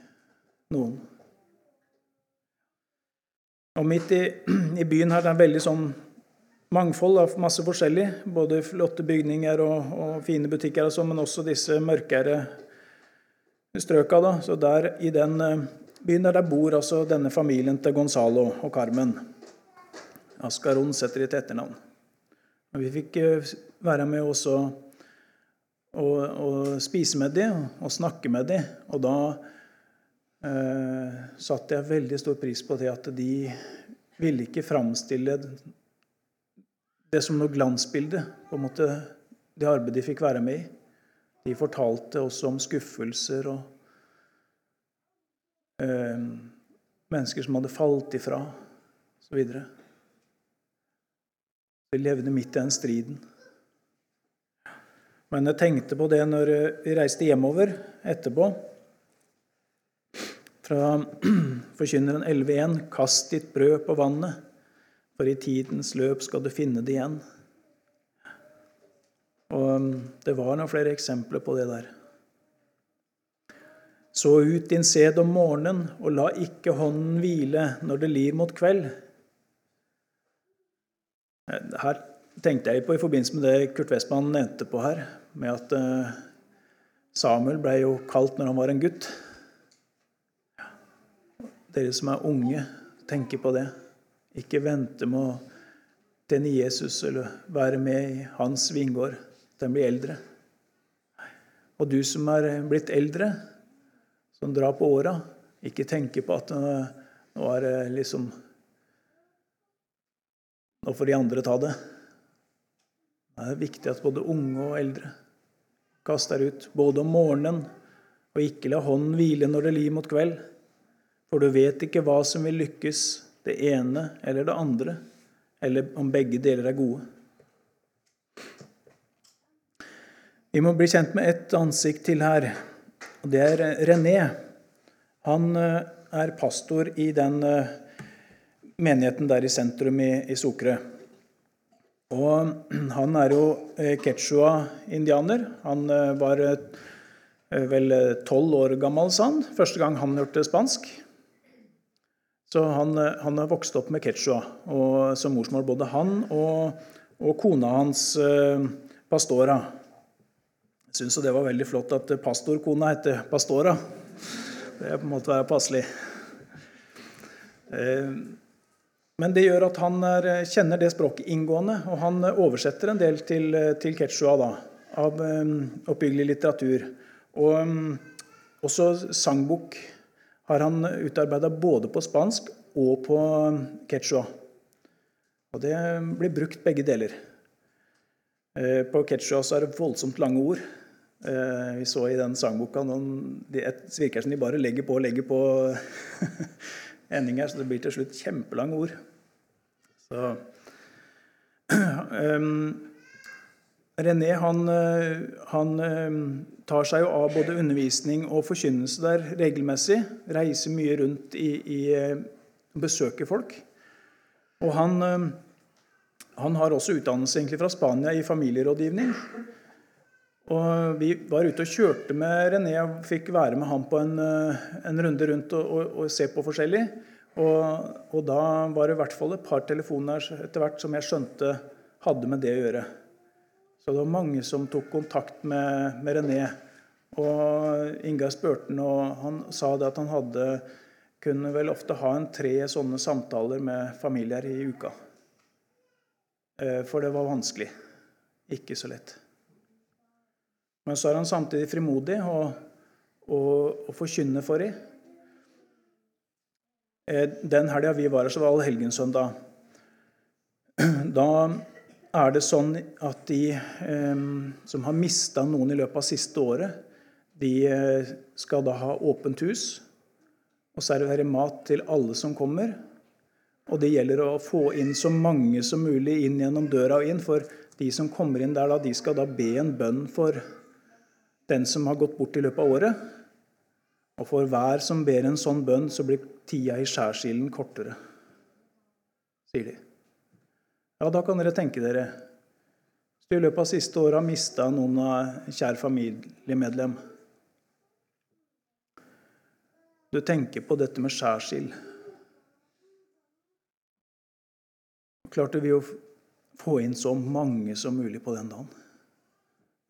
noen. Og Midt i, i byen her det er veldig sånn mangfold av masse forskjellig. Både flotte bygninger og, og fine butikker, og sånn, men også disse mørkere strøka. Da. Så der, I den eh, byen der, der bor altså denne familien til Gonzalo og Carmen. Ascaron setter de til etternavn. Og vi fikk eh, være med også og, og spise med dem og snakke med dem. Og da eh, satte jeg veldig stor pris på det at de ville ikke framstille det som noe glansbilde, på en måte det arbeidet de fikk være med i. De fortalte også om skuffelser og eh, mennesker som hadde falt ifra, osv. De levde midt i den striden. Men jeg tenkte på det når vi reiste hjemover etterpå. Fra Forkynneren 11.1.: Kast ditt brød på vannet, for i tidens løp skal du finne det igjen. Og um, det var noen flere eksempler på det der. Så ut din sæd om morgenen, og la ikke hånden hvile når det lir mot kveld. Her tenkte jeg på i forbindelse med det Kurt Westman nevnte på her, med at eh, Samuel ble jo kalt når han var en gutt. Dere som er unge, tenker på det. Ikke vente med å tjene Jesus eller være med i hans vingård til en blir eldre. Og du som er blitt eldre, som drar på åra, ikke tenke på at nå er det liksom Nå får de andre ta det. Det er viktig at både unge og eldre kaster ut, både om morgenen og ikke la hånden hvile når det lir mot kveld. For du vet ikke hva som vil lykkes, det ene eller det andre, eller om begge deler er gode. Vi må bli kjent med ett ansikt til her, og det er René. Han eh, er pastor i den eh, menigheten der i sentrum i, i Sokre. Og han er jo eh, quechua-indianer. Han var vel tolv år gammel, sa han, første gang han hørte spansk. Så han, han har vokst opp med quechua og, som morsmål, både han og, og kona hans, Pastora. Jeg syns det var veldig flott at pastorkona heter Pastora. Det måtte være passelig. Eh, men det gjør at han er, kjenner det språket inngående, og han oversetter en del til, til quechua da, av um, oppbyggelig litteratur. Og um, også sangbok har han utarbeida både på spansk og på quechua. Og det blir brukt begge deler. Eh, på quechua er det voldsomt lange ord. Eh, vi så i den sangboka noen, Det virker som de bare legger på og legger på endinger, så det blir til slutt kjempelange ord. Så um, René han, eh, han, ehm, tar seg jo av både undervisning og forkynnelse der regelmessig. Reiser mye rundt i, i eh, besøker folk. Og han, han har også utdannelse egentlig fra Spania i familierådgivning. Og Vi var ute og kjørte med René og fikk være med han på en, eh, en runde rundt og, og, og, se på forskjellig. Og, og, da var det i hvert fall et par telefoner etter hvert som jeg skjønte hadde med det å gjøre. Så det var mange som tok kontakt med, med René. Og Ingar spurte han, og han sa det at han hadde kunne vel ofte ha en tre sånne samtaler med familier i uka. Eh, for det var vanskelig. Ikke så lett. Men så er han samtidig frimodig og, og, og forkynner for dem. Eh, den helga vi var her, så var allhelgenssøndag. Da er det sånn at de eh, som har mista noen i løpet av siste året, de eh, skal da ha åpent hus og servere mat til alle som kommer. Og det gjelder å få inn så mange som mulig inn gjennom døra og inn, for de som kommer inn der, da, de skal da be en bønn for den som har gått bort i løpet av året. Og for hver som ber en sånn bønn, så blir tida i skjærsilden kortere, sier de. Ja, da kan dere tenke dere Hvis du i løpet av siste året har mista noen av kjær familiemedlem Du tenker på dette med skjærsild. Klarte vi å få inn så mange som mulig på den dagen?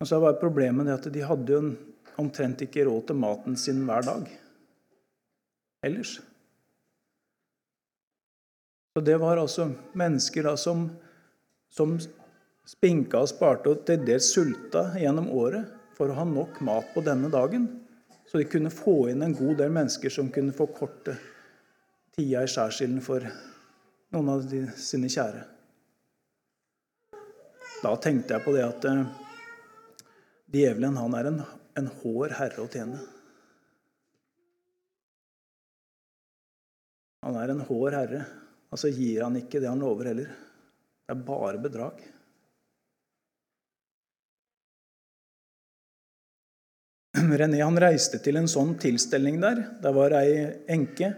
Og så var problemet at de hadde jo omtrent ikke råd til maten sin hver dag ellers. Så det var altså mennesker da som, som spinka og sparte og til dels sulta gjennom året for å ha nok mat på denne dagen. Så de kunne få inn en god del mennesker som kunne forkorte tida i skjærsilden for noen av de, sine kjære. Da tenkte jeg på det at eh, Djevelen han er en, en hår herre å tjene. Han er en hår herre. Altså gir han ikke det han lover heller. Det er bare bedrag. René han reiste til en sånn tilstelning der. Der var ei enke.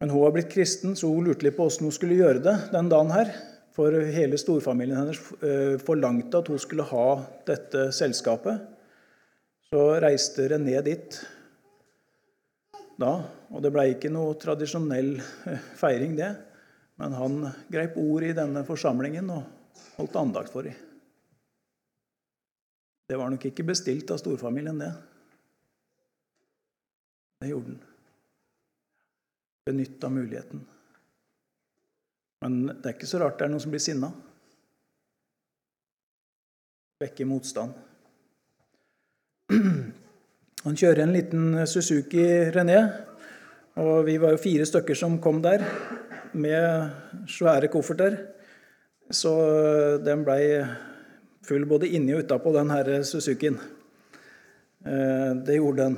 Men hun var blitt kristen, så hun lurte litt på åssen hun skulle gjøre det den dagen her. For hele storfamilien hennes eh, forlangte at hun skulle ha dette selskapet. Så reiste René dit da. Og det ble ikke noe tradisjonell eh, feiring, det. Men han greip ord i denne forsamlingen og holdt andakt for dem. Det var nok ikke bestilt av storfamilien, det. Det gjorde han. Benytta muligheten. Men det er ikke så rart det er noen som blir sinna. Vekker motstand. Han kjører en liten Suzuki René, og vi var jo fire stykker som kom der med svære kofferter. Så den blei full både inni og utapå den her Suzukien. Eh, det gjorde den.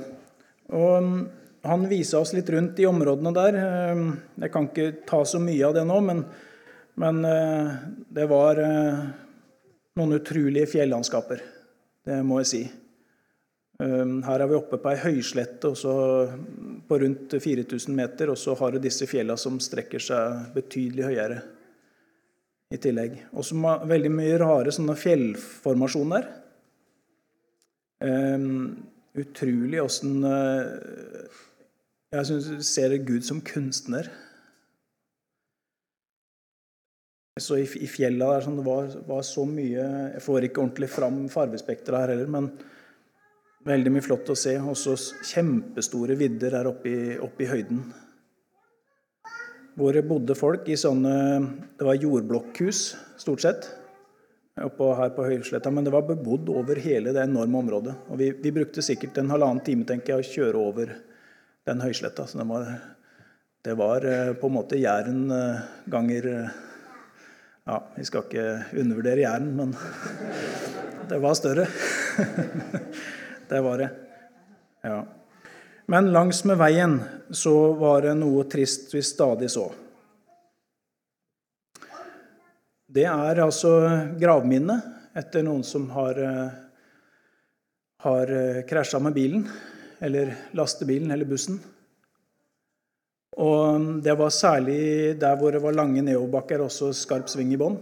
Og mm, han viste oss litt rundt i områdene der. Eh, jeg kan ikke ta så mye av det nå, men, men eh, det var noen utrolige fjellandskaper. Det må jeg si. Her er vi oppe på ei høyslette på rundt 4000 meter, og så har du disse fjellene som strekker seg betydelig høyere i tillegg. Og så veldig mye rare sånne fjellformasjoner. Um, utrolig åssen uh, Jeg synes, ser Gud som kunstner. Så i, i fjella der sånn, det var, var, så mye Jeg får ikke ordentlig fram farvespekteret her heller, men veldig mye flott å se. Og så kjempestore vidder her oppe i, oppe i høyden hvor det bodde folk i sånne Det var jordblokkhus, stort sett, oppå her på Høysletta. Men det var bebodd over hele det enorme området. Og vi, vi brukte sikkert en halvannen time tenker jeg, å kjøre over den høysletta. Så det var, det var eh, på en måte Jæren eh, ganger eh, Ja, vi skal ikke undervurdere Jæren, men det var større. det var det. Ja. Men langs med veien så var det noe trist vi stadig så. Det er altså gravminnet etter noen som har, har krasja med bilen, eller lastebilen eller bussen. Og det var særlig der hvor det var lange nedoverbakker, også skarp sving i bånn.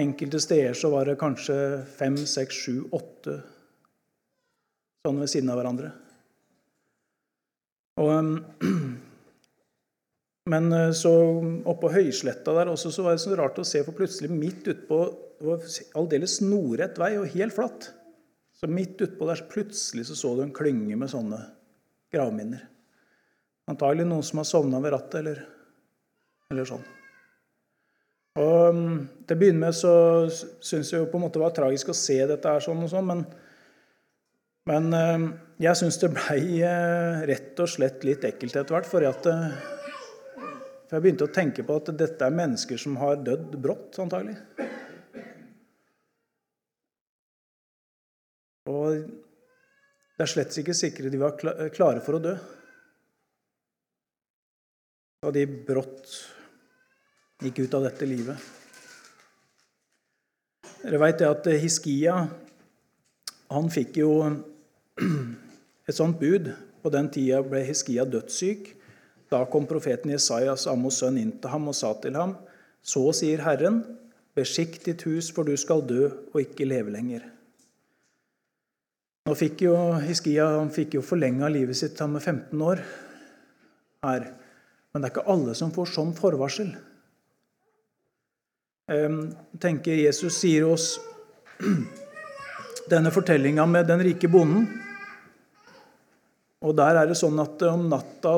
Enkelte steder så var det kanskje fem, seks, sju, åtte sånn ved siden av hverandre. Og, men eh, så oppå høysletta der også så var det så rart å se, for plutselig midt utpå Det var aldeles snorrett vei og helt flatt. Så midt utpå der så plutselig så, så du en klynge med sånne gravminner. Antagelig noen som har sovna ved rattet, eller, eller sånn. Og mm, Til å begynne med så syns jeg jo på en måte det var tragisk å se dette her sånn og sånn, men men eh, jeg syns det blei eh, rett og slett litt ekkelt etter hvert. For, eh, for jeg begynte å tenke på at dette er mennesker som har dødd brått, antagelig. Og det er slett ikke sikre de var klare for å dø. Da de brått gikk ut av dette livet. Dere veit at Hiskia han fikk jo et sånt bud. På den tida ble Hiskia dødssyk. Da kom profeten Jesajas, Amos sønn, inn til ham og sa til ham.: Så sier Herren, beskikk ditt hus, for du skal dø og ikke leve lenger. Nå fikk jo Hiskia han fikk jo forlenga livet sitt han med 15 år her. Men det er ikke alle som får sånn forvarsel. Jeg tenker Jesus sier oss denne fortellinga med den rike bonden og Der er det sånn at om natta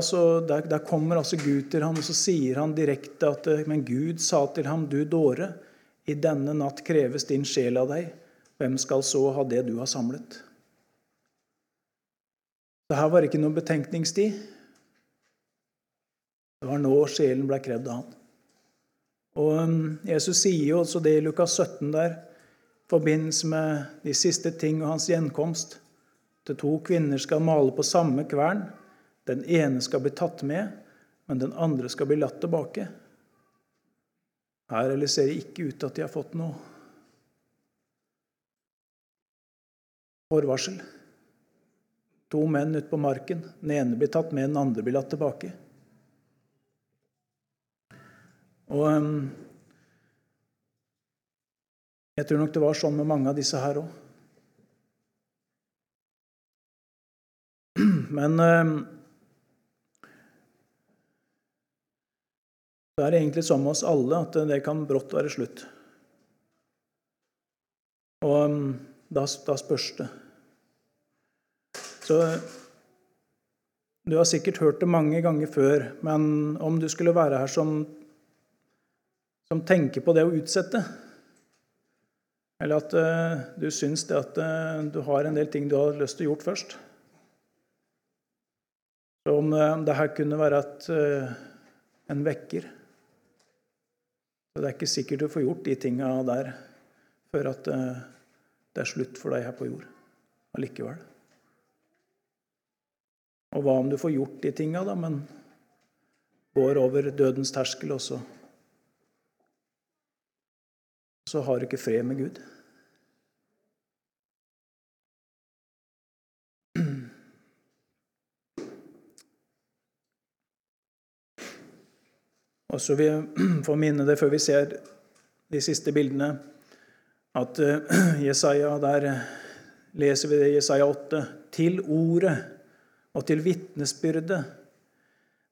der, der, kommer altså Gud til ham, og så sier han direkte at Men Gud sa til ham, du dåre, i denne natt kreves din sjel av deg. Hvem skal så ha det du har samlet? Det her var ikke noen betenkningstid. Det var nå sjelen ble krevd av han. Og um, Jesus sier jo også det i Lukas 17 der, i forbindelse med de siste ting og hans gjenkomst. Til to kvinner skal male på samme kvern. Den ene skal bli tatt med, men den andre skal bli latt tilbake. Her eller ser det ikke ut til at de har fått noe forvarsel. To menn ute på marken. Den ene blir tatt med, den andre blir latt tilbake. Og um, jeg tror nok det var sånn med mange av disse her òg. Men um, det er egentlig sånn med oss alle at det kan brått være slutt. Og um, da, da spørs det. Så du har sikkert hørt det mange ganger før, men om du skulle være her som, som tenker på det å utsette Eller at uh, du syns det at uh, du har en del ting du har lyst til å gjort først Så om uh, det her kunne være et, en vekker Så Det er ikke sikkert du får gjort de tinga der før at det er slutt for deg her på jord allikevel. Og hva om du får gjort de tinga, da, men går over dødens terskel også? Så har du ikke fred med Gud. Og så vil jeg få minne det før vi ser de siste bildene, at Jesaja, der leser vi det i Jesaja 8, til ordet og til vitnesbyrde.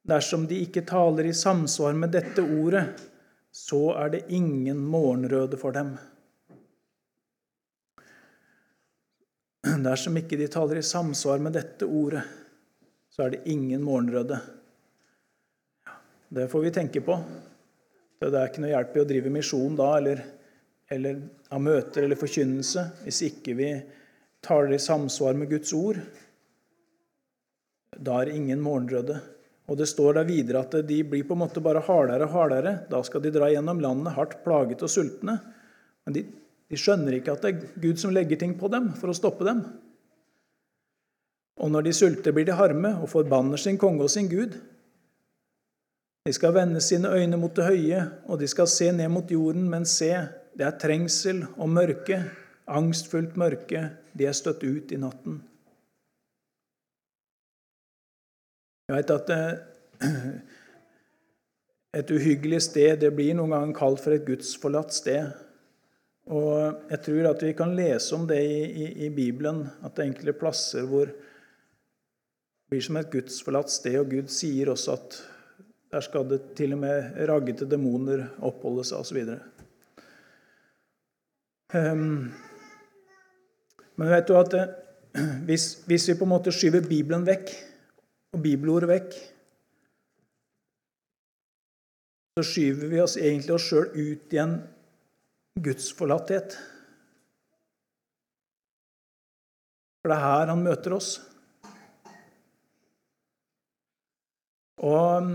Dersom de ikke taler i samsvar med dette ordet, så er det ingen morgenrøde for dem. Dersom ikke de taler i samsvar med dette ordet, så er det ingen morgenrøde. Det får vi tenke på. Det er ikke noe hjelp i å drive misjon da, eller, eller av møter eller forkynnelse, hvis ikke vi taler i samsvar med Guds ord. Da er ingen morgenrøde. Og det står der videre at de blir på en måte bare hardere og hardere. Da skal de dra gjennom landet hardt plaget og sultne. Men de, de skjønner ikke at det er Gud som legger ting på dem for å stoppe dem. Og når de sulter, blir de harme og forbanner sin konge og sin Gud. De skal vende sine øyne mot det høye, og de skal se ned mot jorden, men se, det er trengsel og mørke, angstfullt mørke, de er støtt ut i natten. Jeg vet at eh, et uhyggelig sted det blir noen ganger kalt for et gudsforlatt sted. Og jeg tror at vi kan lese om det i, i, i Bibelen, at det er enkelte plasser hvor det blir som et gudsforlatt sted, og Gud sier også at der skal det til og med raggete demoner oppholde seg, osv. Um, ehm, men vet du at eh, hvis, hvis vi på en måte skyver Bibelen vekk og bibelordet vekk, så skyver vi oss egentlig oss sjøl ut i en gudsforlatthet. For det er her han møter oss. Og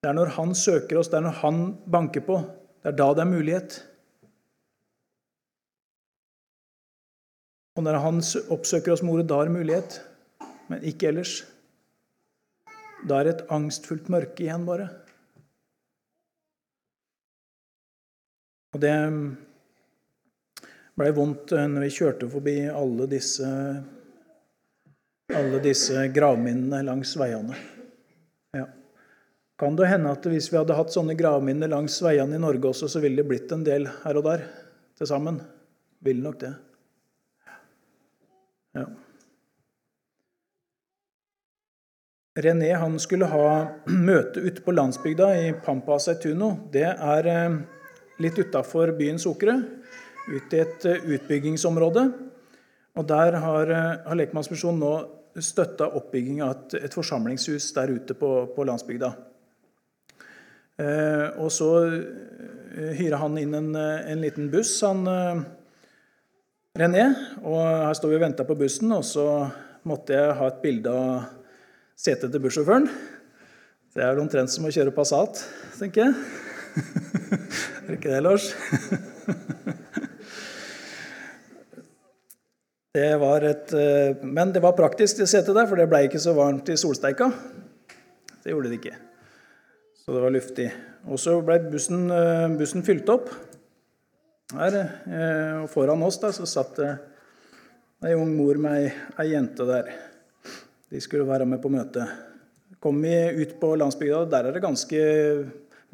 det er når han søker oss, det er når han banker på, det er da det er mulighet. Og når han oppsøker oss med ordet, da er mulighet men ikke ellers. Da er det et angstfullt mørke igjen, bare. Og det blei vondt når vi kjørte forbi alle disse, alle disse gravminnene langs veiene. Ja. Kan det hende at hvis vi hadde hatt sånne gravminner langs veiene i Norge også, så ville det blitt en del her og der til sammen? Ville nok det. Ja. René han skulle ha møte ute på landsbygda i Pampa Seituno. Det er eh, litt utafor byen Sokre, ute i et eh, utbyggingsområde. Og Der har, eh, har Lekmannsmisjonen nå støtta oppbygging av et, et, forsamlingshus der ute på, på landsbygda. Eh, og så hyrer han inn en, en liten buss, han René. Og her står vi og venter på bussen, og så måtte jeg ha et bilde av setet til bussjåføren. Det er omtrent som å kjøre Passat, tenker jeg. er det ikke det, Lars? det var et, eh, men det var praktisk, det setet der, for det ble ikke så varmt i solsteika. Det gjorde det ikke. Så det var luftig. Og så ble bussen, eh, bussen fylt opp. Her, eh, og foran oss da, så satt det ei ung mor med ei jente der. De skulle være med på møte. Kom vi ut på landsbygda, der er det ganske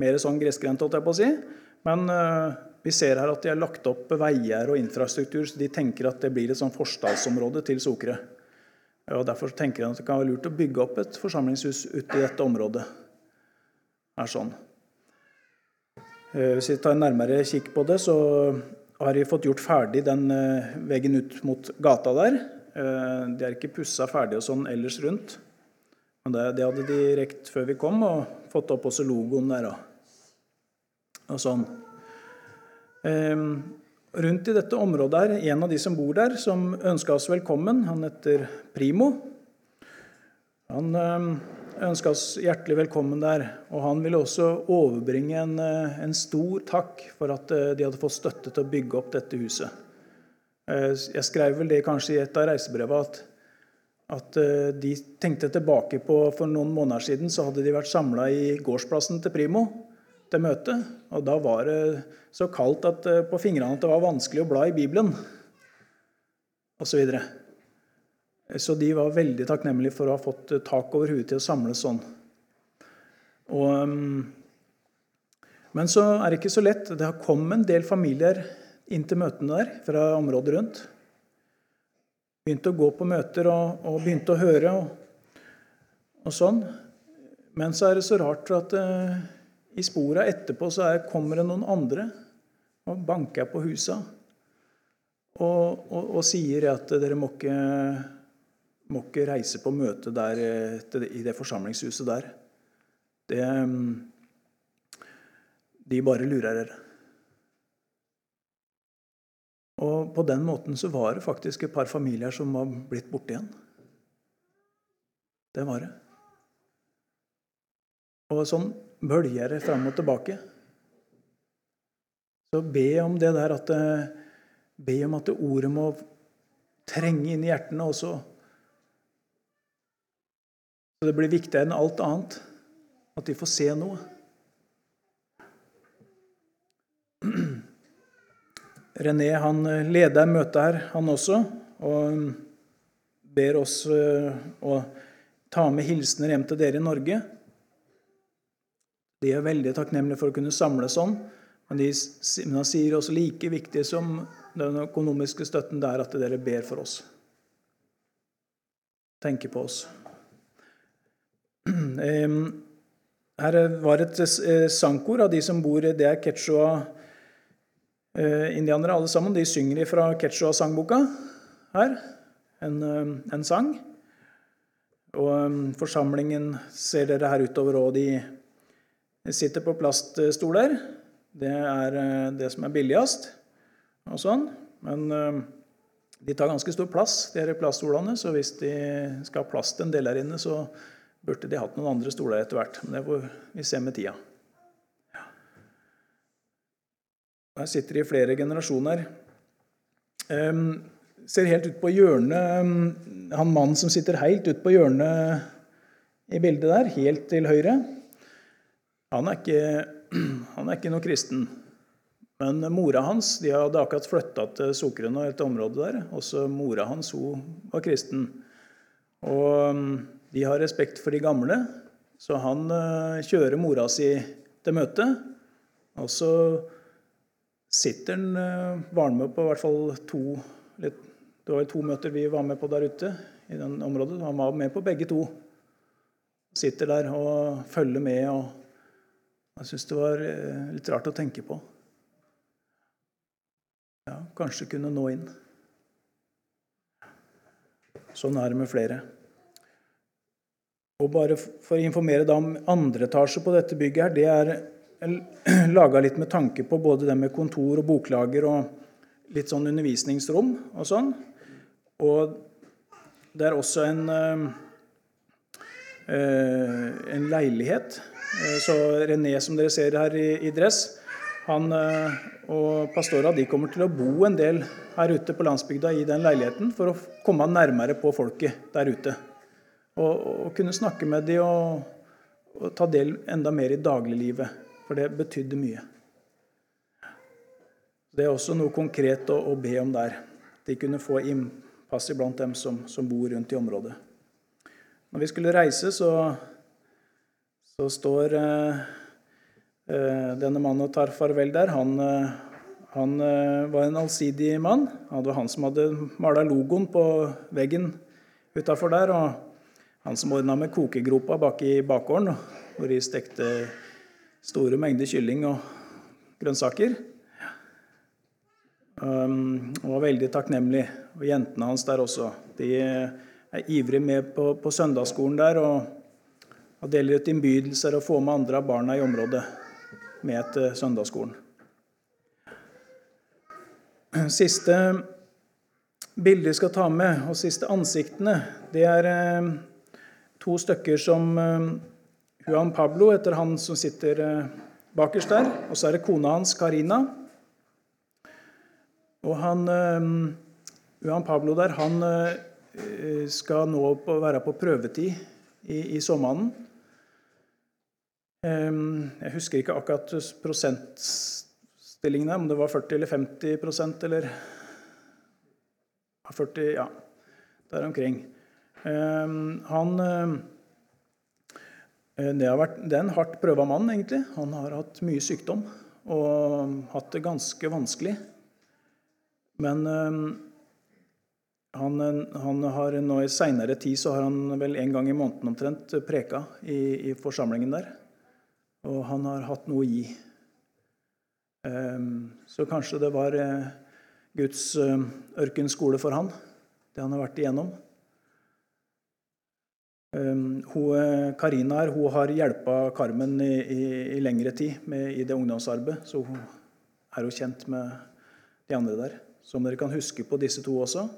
mer sånn gressgrendt, holdt jeg på å si. Men uh, vi ser her at de har lagt opp veier og infrastruktur, så de tenker at det blir et sånn forstadsområde til Sokre. Og Derfor tenker jeg at det kan være lurt å bygge opp et forsamlingshus ute i dette området. Er sånn. Eh, hvis vi tar en nærmere kikk på det, så har de fått gjort ferdig den eh, veggen ut mot gata der. Eh, de er ikke pussa ferdig og sånn ellers rundt. Men det, det, hadde de rekt før vi kom, og fått opp også logoen der. Og sånn. Rundt i dette området er en av de som bor der, som ønska oss velkommen. Han heter Primo. Han eh, ønska oss hjertelig velkommen der. Og han ville også overbringe en, eh, en, stor takk for at eh, de hadde fått støtte til å bygge opp dette huset. Jeg skrev vel det kanskje i et av reisebrevene at, at de tenkte tilbake på For noen måneder siden så hadde de vært samla i gårdsplassen til Primo til møte. Og da var det så kaldt at, eh, på fingrene at det var vanskelig å bla i Bibelen. Og så, videre. så de var veldig takknemlige for å ha fått eh, tak over huet til å samles sånn. Og, mm, men så er det ikke så lett. Det har kommet en del familier inn til møtene der fra området rundt. Begynte å gå på møter og, og begynte å høre og, og, sånn. Men så er det så rart at uh, i spora etterpå så er, kommer det noen andre og banker på husa og, og, sier at dere må ikke, må ikke reise på møte der, i det forsamlingshuset der. Det, de bare lurer dere. Og på den måten så var det faktisk et par familier som var blitt borte igjen. Det var det. Og sånn bølger det fram og tilbake. Så be om det der at eh, Be om at ordet må trenge inn i hjertene også. Så det blir viktigere enn alt annet at de får se noe. René han eh, leder møtet her, han også, og mm, ber oss eh, å ta med hilsener hjem til dere i Norge. De er veldig takknemlige for å kunne samle sånn. Men de, men han sier også like viktig som den økonomiske støtten det er at dere ber for oss. Tenker på oss. Her var et eh, sangkor av de som bor Det er quechua-indianere eh, alle sammen. De synger fra quechua-sangboka her. En, eh, en sang. Og forsamlingen ser dere her utover, og de sitter på plaststoler. Det er eh, det som er billigst. og sånn. Men eh, de tar ganske stor plass, de her plaststolene. Så hvis de skal ha plass til en del her inne, så burde de hatt noen andre stoler etter hvert. Men det får vi se med tida. Her sitter de flere generasjoner. Um, ser helt ut på hjørnet Han mannen som sitter helt ut på hjørnet i bildet der, helt til høyre, han er ikke, han er ikke noe kristen. Men mora hans de hadde akkurat flytta til Sokrun og et område der. Også mora hans hun var kristen. Og de har respekt for de gamle, så han uh, kjører mora si til møte. Og så sitter han uh, Var med på i hvert fall to Det var to møter vi var med på der ute. i den området. Han var med på begge to. Sitter der og følger med. og jeg syns det var eh, litt rart å tenke på. Ja, kanskje kunne nå inn. Sånn er det med flere. Og bare For å informere deg om andre etasje på dette bygget her, det er laga litt med tanke på både det med kontor og boklager og litt sånn undervisningsrom og sånn. Og det er også en, eh, eh, en leilighet Eh, så René, som dere ser her i, dress, han og pastora de kommer til å bo en del her ute på landsbygda i den leiligheten for å komme nærmere på folket der ute. Og, og kunne snakke med dem og, og, ta del enda mer i dagliglivet. For det betydde mye. Det er også noe konkret å, å be om der. De kunne få innpass iblant dem som, som bor rundt i området. Når vi skulle reise, så, så står eh, eh, denne mannen og tar farvel der. Han, eh, han eh, var en allsidig mann. Det var han som hadde mala logoen på veggen utafor der. Og han som ordna med kokegropa bak i bakgården, hvor de stekte store mengder kylling og grønnsaker. Um, og var veldig takknemlig. Og jentene hans der også. De er ivrig med på, på søndagsskolen der og, og, deler ut innbydelser og får med andre av barna i området med til søndagsskolen. Siste bildet jeg skal ta med, og siste ansiktene, det er eh, to stykker som eh, Juan Pablo, etter han som sitter eh, bakerst der. Og så er det kona hans, Karina. Og han Juan Pablo der, han Eh, skal nå på, være på prøvetid i, i sommeren. Jeg husker ikke akkurat prosentstillingen, om det var 40 eller 50% eller 40 Ja, der omkring. Han eh, det, vært, det, er en hardt prøva mann, egentlig. Han har hatt mye sykdom og hatt det ganske vanskelig. Men han, han, har nå I seinere tid så har han vel en gang i måneden omtrent preka i, i forsamlingen der. Og han har hatt noe å gi. Um, så kanskje det var uh, Guds uh, ørkenskole for han, det han har vært igjennom. Hun, eh, Karina her, hun har hjulpet Carmen i, i, i, lengre tid med, i det ungdomsarbeidet, så hun er jo kjent med de andre der. Så om dere kan huske på disse to også,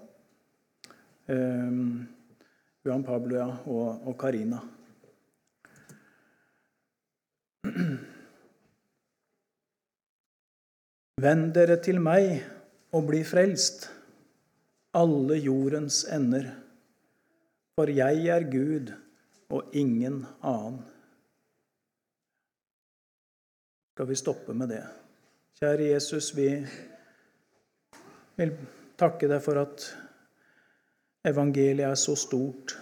Um, Juan Pablo ja, og, Karina. Vend dere til meg og bli frelst, alle jordens ender. For jeg er Gud og ingen annen. Skal vi stoppe med det? Kjære Jesus, vi vil takke deg for at Evangeliet er så stort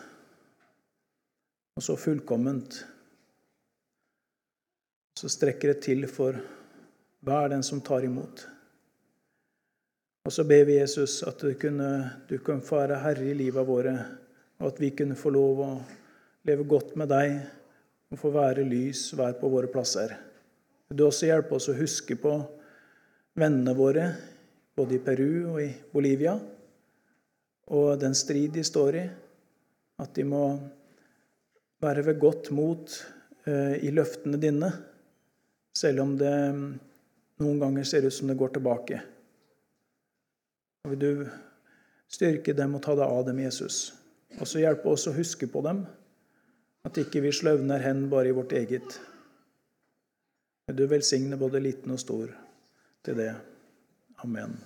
og så fullkomment. Så strekker det til for hver den som tar imot. Og så ber vi Jesus at du, kunne, du kan få være herre i livet våre, og at vi kunne få lov å leve godt med deg og få være lys, være på våre plasser. Vil du også hjelpe oss å huske på vennene våre, både i Peru og i Bolivia? og den strid de står i. At de må være ved godt mot eh, i løftene dine, selv om det mm, noen ganger ser ut som det går tilbake. Vil du styrke dem og ta deg av dem, Jesus. Og så hjelpe oss å huske på dem, at ikke vi sløvner hen bare i vårt eget. Du velsigne både liten og stor til det. Amen.